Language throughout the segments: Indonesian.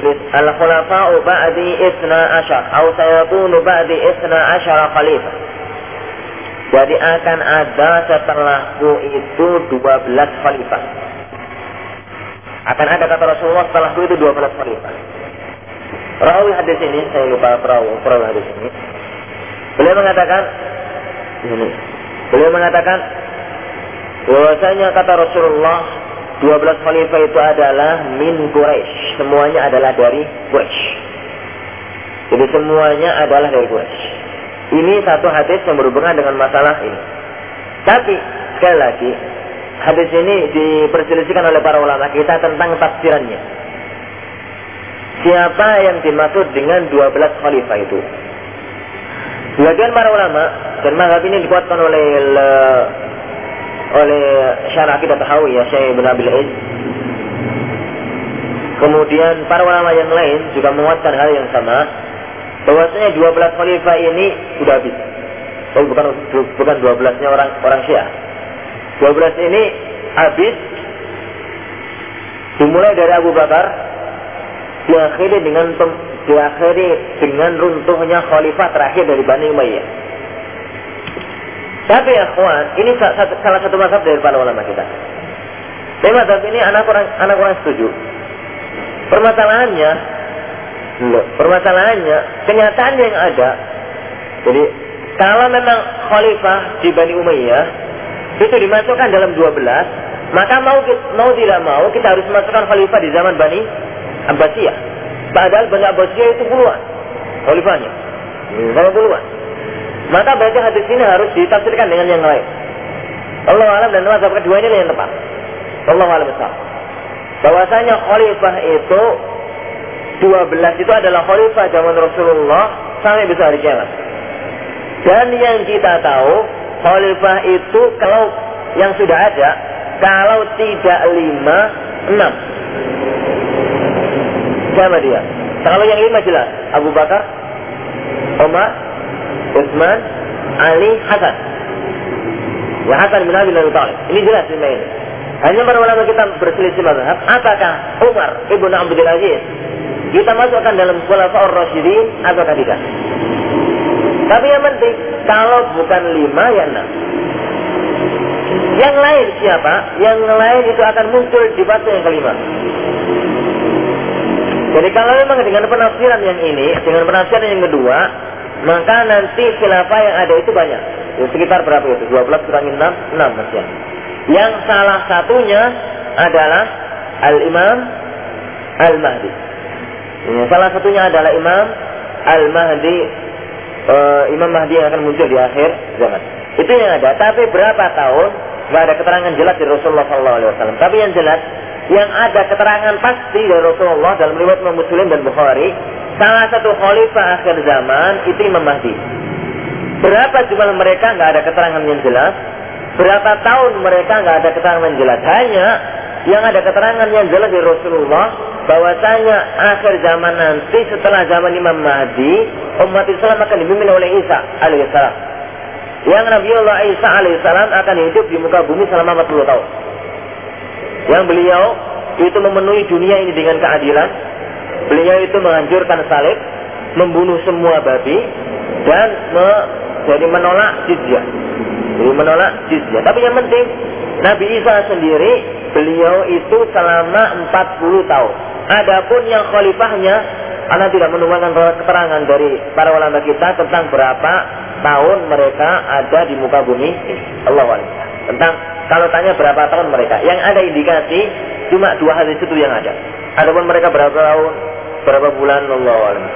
Jadi al-khulafa'u ba'di isna ashar atau sayakunu ba'di isna ashar khalifah. Jadi akan ada setelahku itu 12 khalifah. Akan ada kata Rasulullah setelahku itu 12 khalifah. Rawi hadis ini, saya lupa perawi, perawi hadis ini. Beliau mengatakan, ini, beliau mengatakan, bahwasanya kata Rasulullah 12 khalifah itu adalah min Quraisy. Semuanya adalah dari Quraisy. Jadi semuanya adalah dari Quraisy. Ini satu hadis yang berhubungan dengan masalah ini. Tapi sekali lagi hadis ini diperselisihkan oleh para ulama kita tentang tafsirannya. Siapa yang dimaksud dengan 12 khalifah itu? Sebagian para ulama dan mazhab ini dikuatkan oleh oleh syarah kita tahu ya Syekh Ibn Abil. Kemudian para ulama yang lain juga menguatkan hal yang sama bahwasanya 12 khalifah ini sudah habis. Oh, bukan bukan 12-nya orang orang Syiah. 12 ini habis dimulai dari Abu Bakar diakhiri dengan diakhiri dengan runtuhnya khalifah terakhir dari Bani Umayyah. Tapi ya kawan, ini salah satu mazhab dari para ulama kita. Tapi mazhab ini anak orang anak orang setuju. Permasalahannya, permasalahannya kenyataan yang ada. Jadi kalau memang khalifah di Bani Umayyah itu dimasukkan dalam 12, maka mau mau tidak mau kita harus masukkan khalifah di zaman Bani Abbasiyah. Padahal Bani Abbasiyah itu puluhan khalifahnya. Sama puluhan. Maka berarti hadis ini harus ditafsirkan dengan yang lain. Allah alam dan mazhab kedua ini yang tepat. Allah alam besar. Bahwasanya khalifah itu 12 itu adalah khalifah zaman Rasulullah sampai besar hari kiamat. Dan yang kita tahu khalifah itu kalau yang sudah ada kalau tidak lima enam siapa dia? Kalau yang lima jelas Abu Bakar, Umar, Utsman, Ali, Hasan. Ya Hasan bin Abi Thalib. Ini jelas lima ini. Hanya para ulama kita berselisih mazhab, apakah Umar ibnu Abdul Aziz kita masukkan dalam khulafaur rasyidin atau tidak? Tapi yang penting, kalau bukan lima ya enam. Yang lain siapa? Yang lain itu akan muncul di batu yang kelima. Jadi kalau memang dengan penafsiran yang ini, dengan penafsiran yang kedua, maka nanti khilafah yang ada itu banyak. Ya, sekitar berapa itu? 12 kurangi 6, 6 masih. Yang salah satunya adalah Al-Imam Al-Mahdi. Ya, salah satunya adalah Imam Al-Mahdi. Uh, Imam Mahdi yang akan muncul di akhir zaman. Itu yang ada. Tapi berapa tahun? Gak ada keterangan jelas dari Rasulullah SAW. Tapi yang jelas, yang ada keterangan pasti dari Rasulullah dalam riwayat Muslim dan Bukhari salah satu khalifah akhir zaman itu Imam Mahdi. Berapa jumlah mereka nggak ada keterangan yang jelas. Berapa tahun mereka nggak ada keterangan yang jelas. Hanya yang ada keterangan yang jelas dari Rasulullah bahwasanya akhir zaman nanti setelah zaman Imam Mahdi umat Islam akan dipimpin oleh Isa alaihissalam. Yang Nabi Allah Isa alaihissalam akan hidup di muka bumi selama 40 tahun. Yang beliau itu memenuhi dunia ini dengan keadilan, Beliau itu menghancurkan salib, membunuh semua babi, dan me, jadi menolak jizyah. Jadi menolak jizyah. Tapi yang penting, Nabi Isa sendiri, beliau itu selama 40 tahun. Adapun yang khalifahnya, karena tidak menemukan keterangan dari para ulama kita tentang berapa tahun mereka ada di muka bumi Allah Tentang kalau tanya berapa tahun mereka, yang ada indikasi cuma dua hadis itu yang ada. Adapun mereka berapa tahun, berapa bulan Allah alam.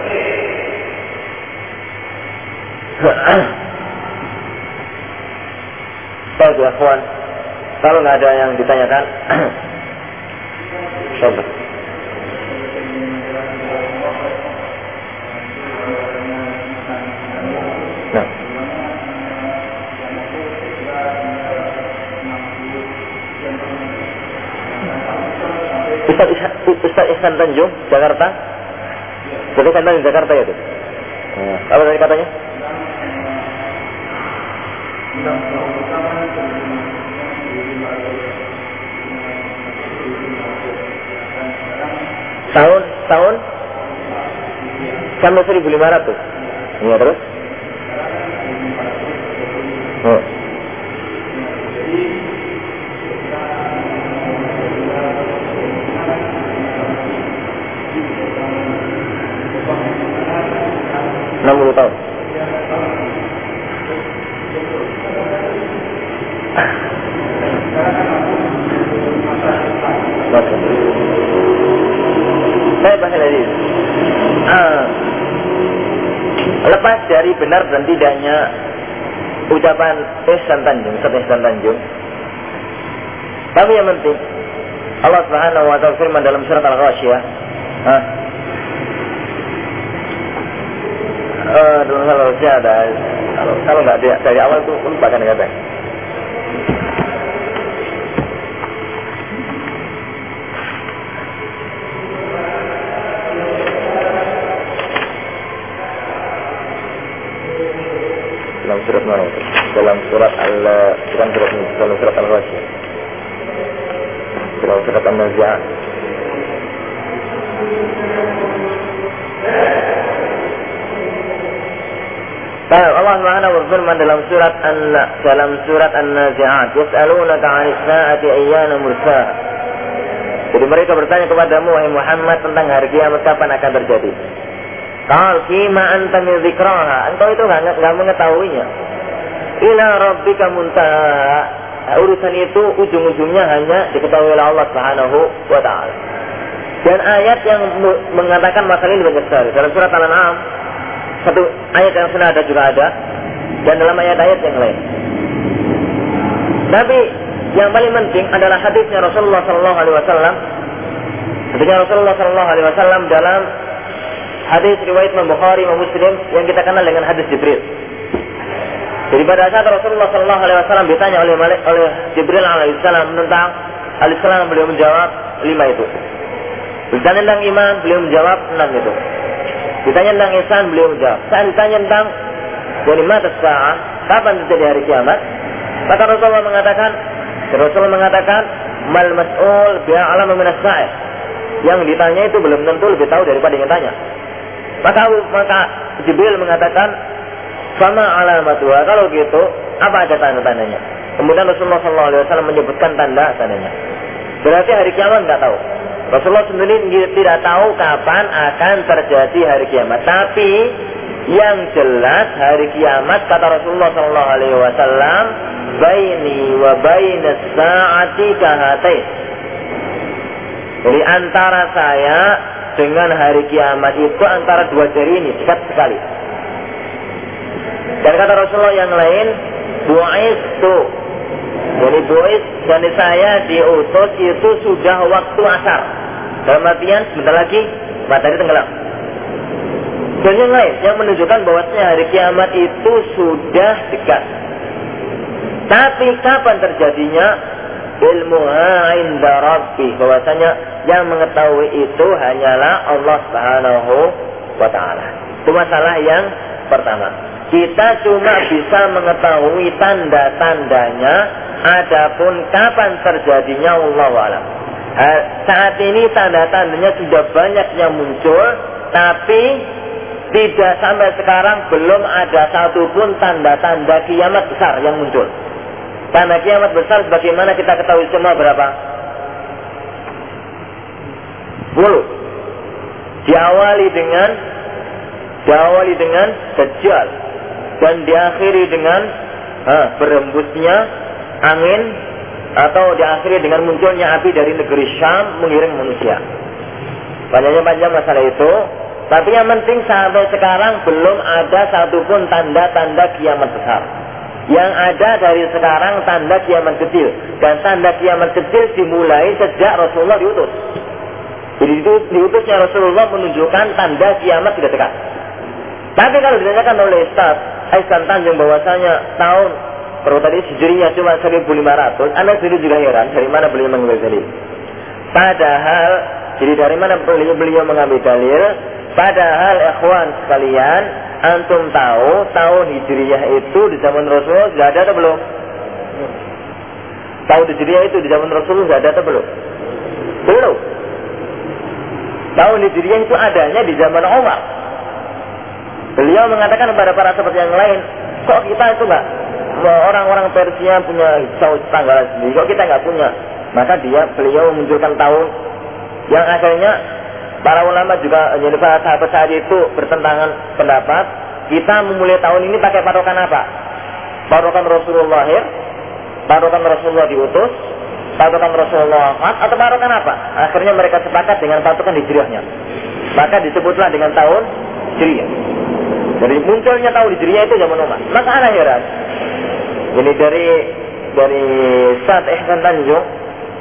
Baik ya. Kalau nggak ada yang ditanyakan, coba. Nah. Ustaz Ihsan Tanjung, Jakarta. Jadi kandang di Jakarta ya itu. Nah, apa tadi katanya? Tahun, tahun Sampai 1500. Iya terus? 60 tahun. Saya bahas dari ah. Lepas dari benar dan tidaknya ucapan Ihsan Tanjung, Ustaz Ihsan Tanjung. Tapi yang penting Allah Subhanahu wa taala firman dalam surat Al-Ghasyiyah, ah, uh, dalam hal ada kalau kalau nggak dari awal itu lupakan kata. dalam surat mana dalam surat al bukan surat dalam surat al ghasyiyah dalam surat al Allah Subhanahu berfirman dalam surat an dalam surat An-Nazi'at, "Yas'alunaka 'anis sa'ati ayyana mursaha." Jadi mereka bertanya kepadamu wahai Muhammad tentang hari kiamat kapan akan terjadi. Qal fima anta min dzikraha. Engkau itu enggak enggak mengetahuinya. Ila rabbika muntaha. Nah, urusan itu ujung-ujungnya hanya diketahui oleh Allah Subhanahu wa taala. Dan ayat yang mengatakan masalah ini banyak sekali. Dalam surat Al-An'am satu ayat yang sudah ada juga ada dan dalam ayat-ayat yang lain. Tapi yang paling penting adalah hadisnya Rasulullah Sallallahu Alaihi Wasallam. Hadisnya Rasulullah Sallallahu Alaihi Wasallam dalam hadis riwayat Imam Bukhari Imam Muslim yang kita kenal dengan hadis Jibril. Jadi pada saat Rasulullah Sallallahu Alaihi Wasallam ditanya oleh oleh Jibril alaihissalam tentang alaihissalam beliau menjawab lima itu. Ditanya tentang iman beliau menjawab enam itu. Ditanya tentang ihsan beliau menjawab. Saat ditanya tentang mata sa'ah, kapan terjadi hari kiamat? Maka Rasulullah mengatakan, Rasulullah mengatakan, mal mas'ul bi'alam min as Yang ditanya itu belum tentu lebih tahu daripada yang tanya. Maka maka Jibril mengatakan, sama alamatnya. Kalau gitu, apa aja tanda-tandanya? Kemudian Rasulullah SAW menyebutkan tanda tandanya. Berarti hari kiamat nggak tahu. Rasulullah sendiri tidak tahu kapan akan terjadi hari kiamat. Tapi yang jelas hari kiamat kata Rasulullah Shallallahu Alaihi Wasallam, baini wa baina saati. Jadi antara saya dengan hari kiamat itu antara dua jari ini dekat sekali. Dan kata Rasulullah yang lain, buais tu. Jadi buais dan saya diutus itu sudah waktu asar. Dalam artian sebentar lagi matahari tenggelam. Dan yang lain yang menunjukkan bahwasanya hari kiamat itu sudah dekat. Tapi kapan terjadinya? Ilmu inda rabbi. Bahwasanya yang mengetahui itu hanyalah Allah Subhanahu wa taala. Itu masalah yang pertama. Kita cuma bisa mengetahui tanda-tandanya adapun kapan terjadinya Allah. Saat ini tanda-tandanya sudah banyak yang muncul, tapi tidak sampai sekarang belum ada satupun tanda-tanda kiamat besar yang muncul. Tanda kiamat besar bagaimana kita ketahui semua berapa? Bulu. Diawali dengan diawali dengan dajjal dan diakhiri dengan ha, berembusnya angin atau diakhiri dengan munculnya api dari negeri Syam mengiring manusia. Banyaknya panjang masalah itu, tapi yang penting sampai sekarang belum ada satupun tanda-tanda kiamat besar. Yang ada dari sekarang tanda kiamat kecil. Dan tanda kiamat kecil dimulai sejak Rasulullah diutus. Jadi itu diutusnya Rasulullah menunjukkan tanda kiamat sudah dekat. Tapi kalau ditanyakan oleh Ustaz Aisan Tanjung bahwasanya tahun kalau tadi sejurinya cuma 1500, Anda sendiri juga heran dari mana beliau mengambil dalil. Padahal, jadi dari mana beliau, beliau mengambil dalil? Padahal ikhwan sekalian, antum tahu tahun Hijriyah itu di zaman Rasulullah sudah ada atau belum? Tahun Hijriyah itu di zaman Rasulullah sudah ada atau belum? Belum. Tahun Hijriyah itu adanya di zaman Umar. Beliau mengatakan kepada para sahabat yang lain, kok kita itu enggak orang-orang Persia punya tanggal sendiri, kok kita nggak punya? Maka dia beliau memunculkan tahun yang akhirnya para ulama juga jadi para sahabat saat itu bertentangan pendapat. Kita memulai tahun ini pakai patokan apa? Patokan Rasulullah lahir, patokan Rasulullah diutus, patokan Rasulullah wafat, atau patokan apa? Akhirnya mereka sepakat dengan patokan hijriahnya. Maka disebutlah dengan tahun hijriah. Jadi munculnya tahun hijriah itu zaman Umar. Maka anak heran. Ini dari dari Saat Ihsan Tanjung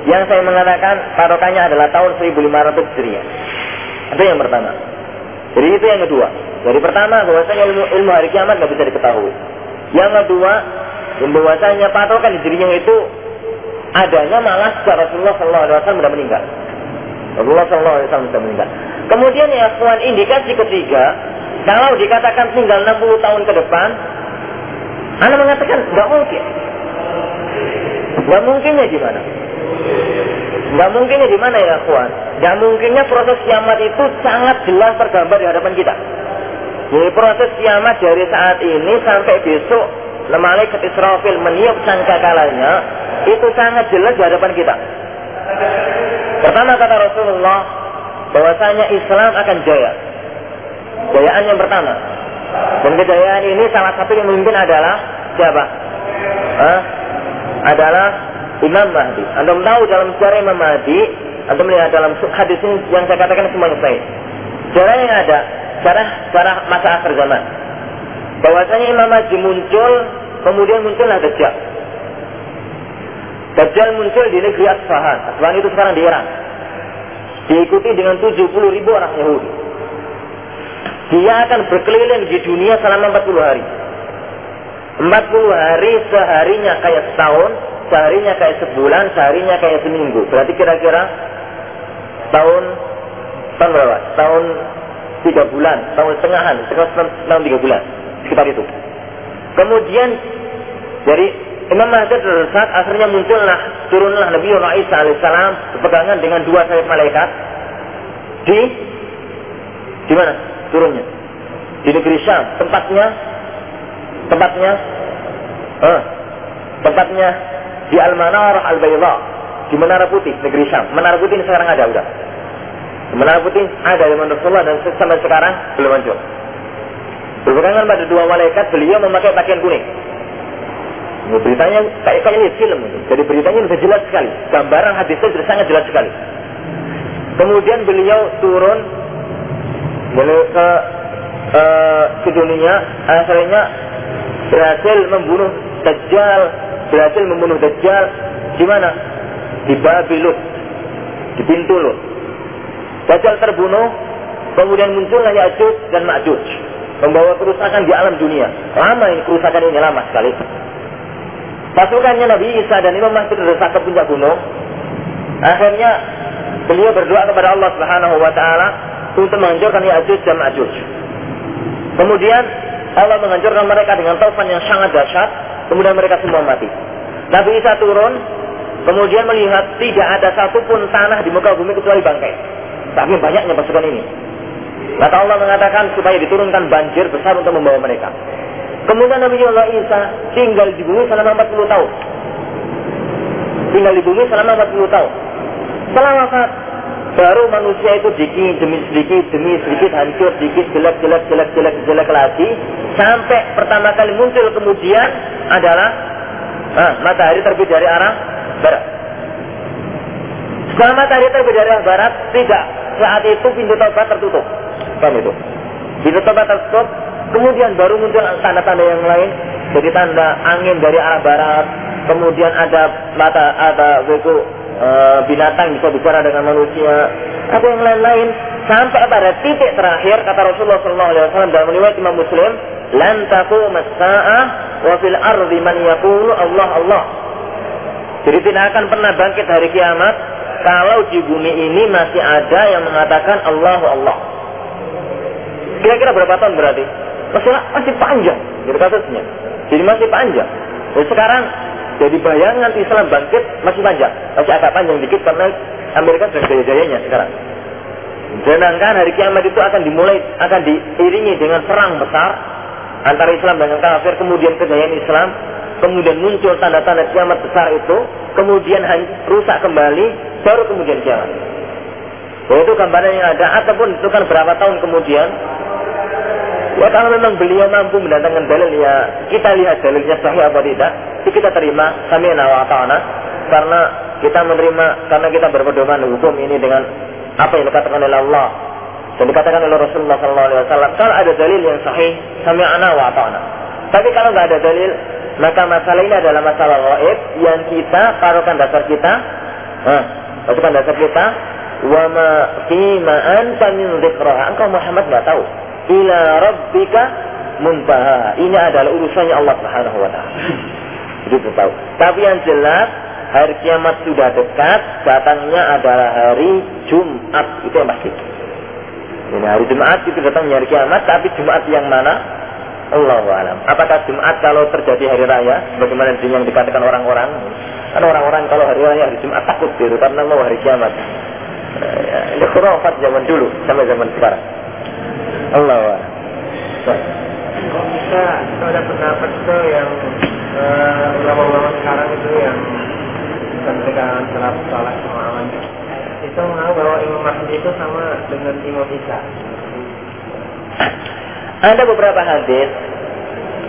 yang saya mengatakan patokannya adalah tahun 1500 Hijriah. Itu yang pertama. Jadi itu yang kedua. Jadi pertama bahwasanya ilmu, ilmu hari kiamat nggak bisa diketahui. Yang kedua, bahwasanya patokan Hijriah itu adanya malah sejak Rasulullah SAW sudah meninggal. Rasulullah SAW sudah meninggal. Kemudian ya kawan indikasi ketiga, kalau dikatakan tinggal 60 tahun ke depan, Anda mengatakan nggak mungkin. Nggak mungkinnya gimana? Gak mungkinnya di mana ya kawan? Gak mungkinnya proses kiamat itu sangat jelas tergambar di hadapan kita. Jadi proses kiamat dari saat ini sampai besok Malaikat Israfil meniup sangkakalanya itu sangat jelas di hadapan kita. Pertama kata Rasulullah bahwasanya Islam akan jaya. Jayaan yang pertama. Dan kejayaan ini salah satu yang memimpin adalah siapa? Hah? Adalah Imam Mahdi. Anda tahu dalam sejarah Imam Mahdi, Anda melihat dalam hadis ini yang saya katakan semuanya saya. Sejarah yang ada, sejarah sejarah masa akhir zaman. Bahwasanya Imam Mahdi muncul, kemudian muncullah Dajjal. Dajjal muncul di negeri Asfahan. Asfahan itu sekarang di Iran. Diikuti dengan 70 ribu orang Yahudi. Dia akan berkeliling di dunia selama 40 hari. 40 hari seharinya kayak setahun, seharinya kayak sebulan, seharinya kayak seminggu. Berarti kira-kira tahun tahun berapa? Tahun tiga bulan, tahun setengahan, setengah tahun tiga bulan, sekitar itu. Kemudian dari Imam Mahdi terdesak, akhirnya muncullah turunlah Nabi Isa alaihissalam berpegangan dengan dua sayap malaikat di di mana turunnya? Di negeri Syam, tempatnya tempatnya eh, tempatnya di Al-Manar Al-Bayda di Menara Putih negeri Syam. Menara Putih ini sekarang ada udah. Menara Putih ada di Rasulullah dan sampai sekarang belum muncul. Berpegangan pada dua malaikat, beliau memakai pakaian kuning. Ini beritanya kayak kayak ini film. Jadi beritanya sudah jelas sekali. Gambaran hadisnya sudah sangat jelas sekali. Kemudian beliau turun beliau ke uh, ke dunia, akhirnya berhasil membunuh Dajjal berhasil membunuh Dajjal di mana? Di Babilut, di pintu Lut. Dajjal terbunuh, kemudian muncullah Ya'juj dan Ma'juj. Membawa kerusakan di alam dunia. Lama ini kerusakan ini lama sekali. Pasukannya Nabi Isa dan Imam Mahdi terdesak ke puncak gunung. Akhirnya beliau berdoa kepada Allah Subhanahu wa taala untuk menghancurkan Ya'juj dan Ma'juj. Kemudian Allah menghancurkan mereka dengan taufan yang sangat dahsyat Kemudian mereka semua mati. Nabi Isa turun, kemudian melihat tidak ada satupun tanah di muka bumi kecuali bangkai. Tapi banyaknya pasukan ini. Maka Allah mengatakan supaya diturunkan banjir besar untuk membawa mereka. Kemudian Nabi Allah Isa tinggal di bumi selama 40 tahun. Tinggal di bumi selama 40 tahun. Wafat, baru manusia itu sedikit demi sedikit demi sedikit hancur sedikit jelek jelek jelek jelek jelek lagi sampai pertama kali muncul kemudian adalah ah, matahari terbit dari arah barat. Setelah matahari terbit dari arah barat, tidak saat itu pintu taubat tertutup. Paham itu? Pintu taubat tertutup, kemudian baru muncul tanda-tanda yang lain. Jadi tanda angin dari arah barat, kemudian ada mata ada itu e, binatang bisa bicara dengan manusia, ada yang lain-lain sampai pada titik terakhir kata Rasulullah SAW dalam riwayat Imam Muslim, lan taqum as-sa'ah wa fil ardi man yaqulu Allah Allah. Jadi tidak akan pernah bangkit hari kiamat kalau di bumi ini masih ada yang mengatakan Allah Allah. Kira-kira berapa tahun berarti? Masih masih panjang jadi kasusnya. Jadi masih panjang. Jadi sekarang jadi bayangan Islam bangkit masih panjang, masih agak panjang dikit karena Amerika sudah jaya-jayanya sekarang. Sedangkan hari kiamat itu akan dimulai, akan diiringi dengan perang besar antara Islam dengan kafir, kemudian kejayaan Islam, kemudian muncul tanda-tanda kiamat besar itu, kemudian rusak kembali, baru kemudian kiamat. Yaitu gambaran yang ada, ataupun itu kan berapa tahun kemudian, Ya kalau memang beliau mampu mendatangkan dalil ya kita lihat dalilnya sahih apa tidak, kita terima kami wa ta'ana karena kita menerima karena kita berpedoman hukum ini dengan apa yang dikatakan oleh Allah dan dikatakan oleh Rasulullah SAW. Kalau ada dalil yang sahih, kami wa ta'ana. Tapi kalau nggak ada dalil, maka masalah ini adalah masalah gaib yang kita taruhkan dasar kita, nah, dasar kita, wa ma fi ma anta min Engkau Muhammad nggak tahu. Ila rabbika muntaha. Ini adalah urusannya Allah Subhanahu wa taala. Itu tahu. Tapi yang jelas hari kiamat sudah dekat, datangnya adalah hari Jumat. Itu yang pasti. Ini hari Jumat itu datangnya hari kiamat, tapi Jumat yang mana? Allah alam. Apakah Jumat kalau terjadi hari raya, bagaimana yang dikatakan orang-orang? Kan orang-orang kalau hari raya hari Jumat takut gitu karena mau hari kiamat. Eh, ini khurafat zaman dulu sampai zaman sekarang. Allah. Kok bisa ada pendapat itu yang uh, ulama-ulama sekarang itu yang ketika salaf salat sama itu menganggap bahwa Imam Mahdi itu sama dengan Imam Isa. Ada beberapa hadis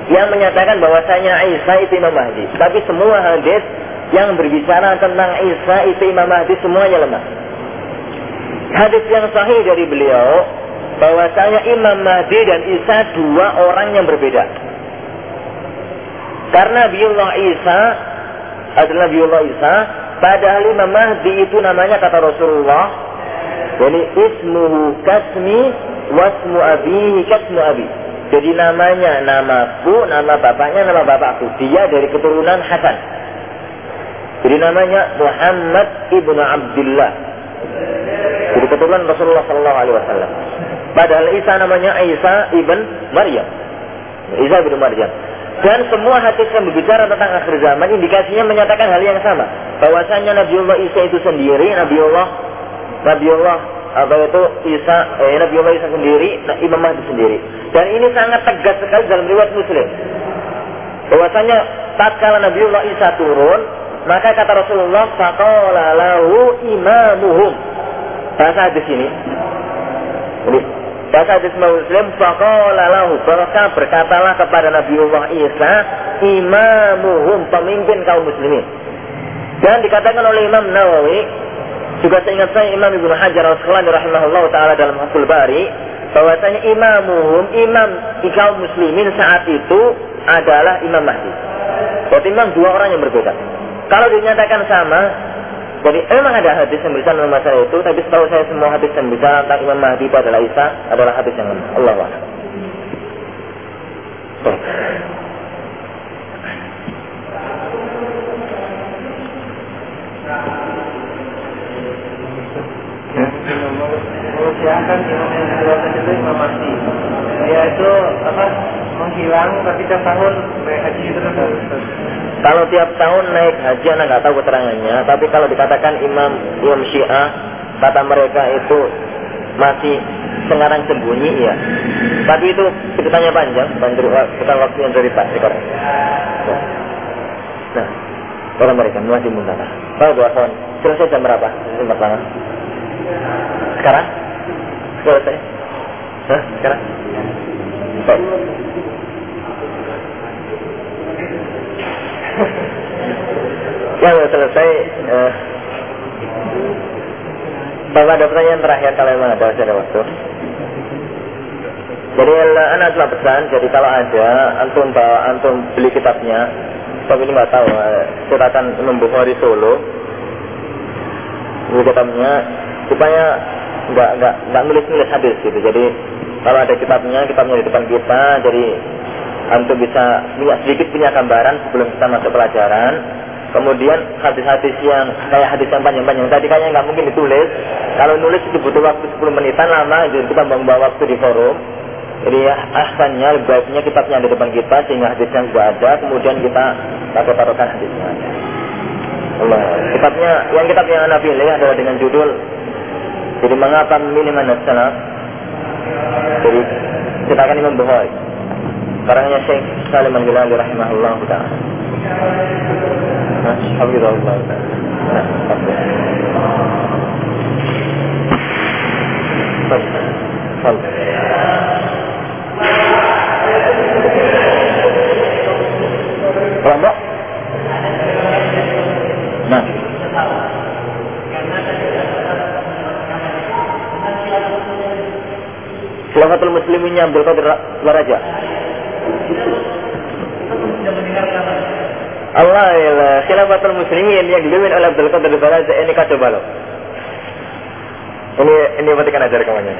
yang menyatakan bahwasanya Isa itu Imam Mahdi. Tapi semua hadis yang berbicara tentang Isa itu Imam Mahdi semuanya lemah. Hadis yang sahih dari beliau bahwasanya Imam Mahdi dan Isa dua orang yang berbeda. Karena Nabiullah Isa adalah Nabiullah Isa, padahal Imam Mahdi itu namanya kata Rasulullah, jadi ismuhu kasmi wasmu abihi kasmu abi. Jadi namanya namaku, nama bapaknya nama bapakku. Dia dari keturunan Hasan. Jadi namanya Muhammad ibnu Abdullah. Jadi keturunan Rasulullah Sallallahu Alaihi Wasallam. Padahal Isa namanya Isa ibn Maryam. Isa ibn Maryam. Dan semua hadis yang berbicara tentang akhir zaman indikasinya menyatakan hal yang sama. Bahwasanya Nabiullah Isa itu sendiri, Nabiullah Nabiullah apa itu Isa, eh, Nabiullah Isa sendiri, Imam Mahdi sendiri. Dan ini sangat tegas sekali dalam riwayat Muslim. Bahwasanya tatkala Nabiullah Isa turun, maka kata Rasulullah, "Faqala imamuhum." Bahasa hadis ini. Ini Kata hadis Muslim, faqala lahu, maka berkatalah kepada Nabiullah Isa, imamuhum, pemimpin kaum muslimin. Dan dikatakan oleh Imam Nawawi, juga seingat saya Imam Ibnu Hajar Al-Asqalani rahimahullah taala dalam Fathul Bari, bahwasanya imamuhum, imam kaum muslimin saat itu adalah Imam Mahdi. Jadi memang dua orang yang berbeda. Kalau dinyatakan sama, jadi memang ada hadis yang berbicara tentang masalah itu, tapi setahu saya semua hadis yang berbicara tentang Imam Mahdi itu adalah Isa adalah hadis yang lemah. Allah Allah. Itu apa menghilang tapi tiap tahun naik haji terus. Kalau tiap tahun naik haji anak nggak tahu keterangannya, tapi kalau dikatakan Imam Imam Syiah kata mereka itu masih sekarang sembunyi ya. Tapi itu ceritanya panjang, bukan waktu yang cerita sekarang. Nah, orang mereka masih muntah. Kalau dua tahun, selesai jam berapa? Selesai pertama. Sekarang? Selesai? Hah? Sekarang? Baik. Ya sudah selesai. Eh, Bapak ada pertanyaan terakhir kalau memang ada, ada waktu. Jadi anak telah pesan, jadi kalau ada antum bawa antum beli kitabnya, tapi ini nggak tahu, eh, Imam Bukhari Solo, beli kitabnya supaya nggak nggak nggak nulis nulis hadis gitu. Jadi kalau ada kitabnya, kitabnya di depan kita, jadi antum bisa punya sedikit punya gambaran sebelum kita masuk pelajaran. Kemudian hadis-hadis yang kayak hadis yang panjang-panjang tadi kayaknya nggak mungkin ditulis. Kalau nulis itu butuh waktu 10 menitan lama, jadi kita membawa waktu di forum. Jadi ya, ahsannya lebih baiknya kitabnya di depan kita sehingga hadisnya sudah ada, kemudian kita taruh taruhkan hadisnya. Allah. Kitabnya, yang kitab yang anda pilih adalah dengan judul Jadi mengapa mana salaf? Jadi akan Imam Bukhari. Karangnya Syekh Salim Al-Gilali rahimahullah ta'ala. Nah, ta'ala. Nah, Fal. Kelompok? Nah. Khilafatul Qadir Waraja. Allah Khilafatul Muslimin yang dipimpin oleh Abdul Qadir Waraja ini kacau balau. Ini ini matikan ajar kawannya.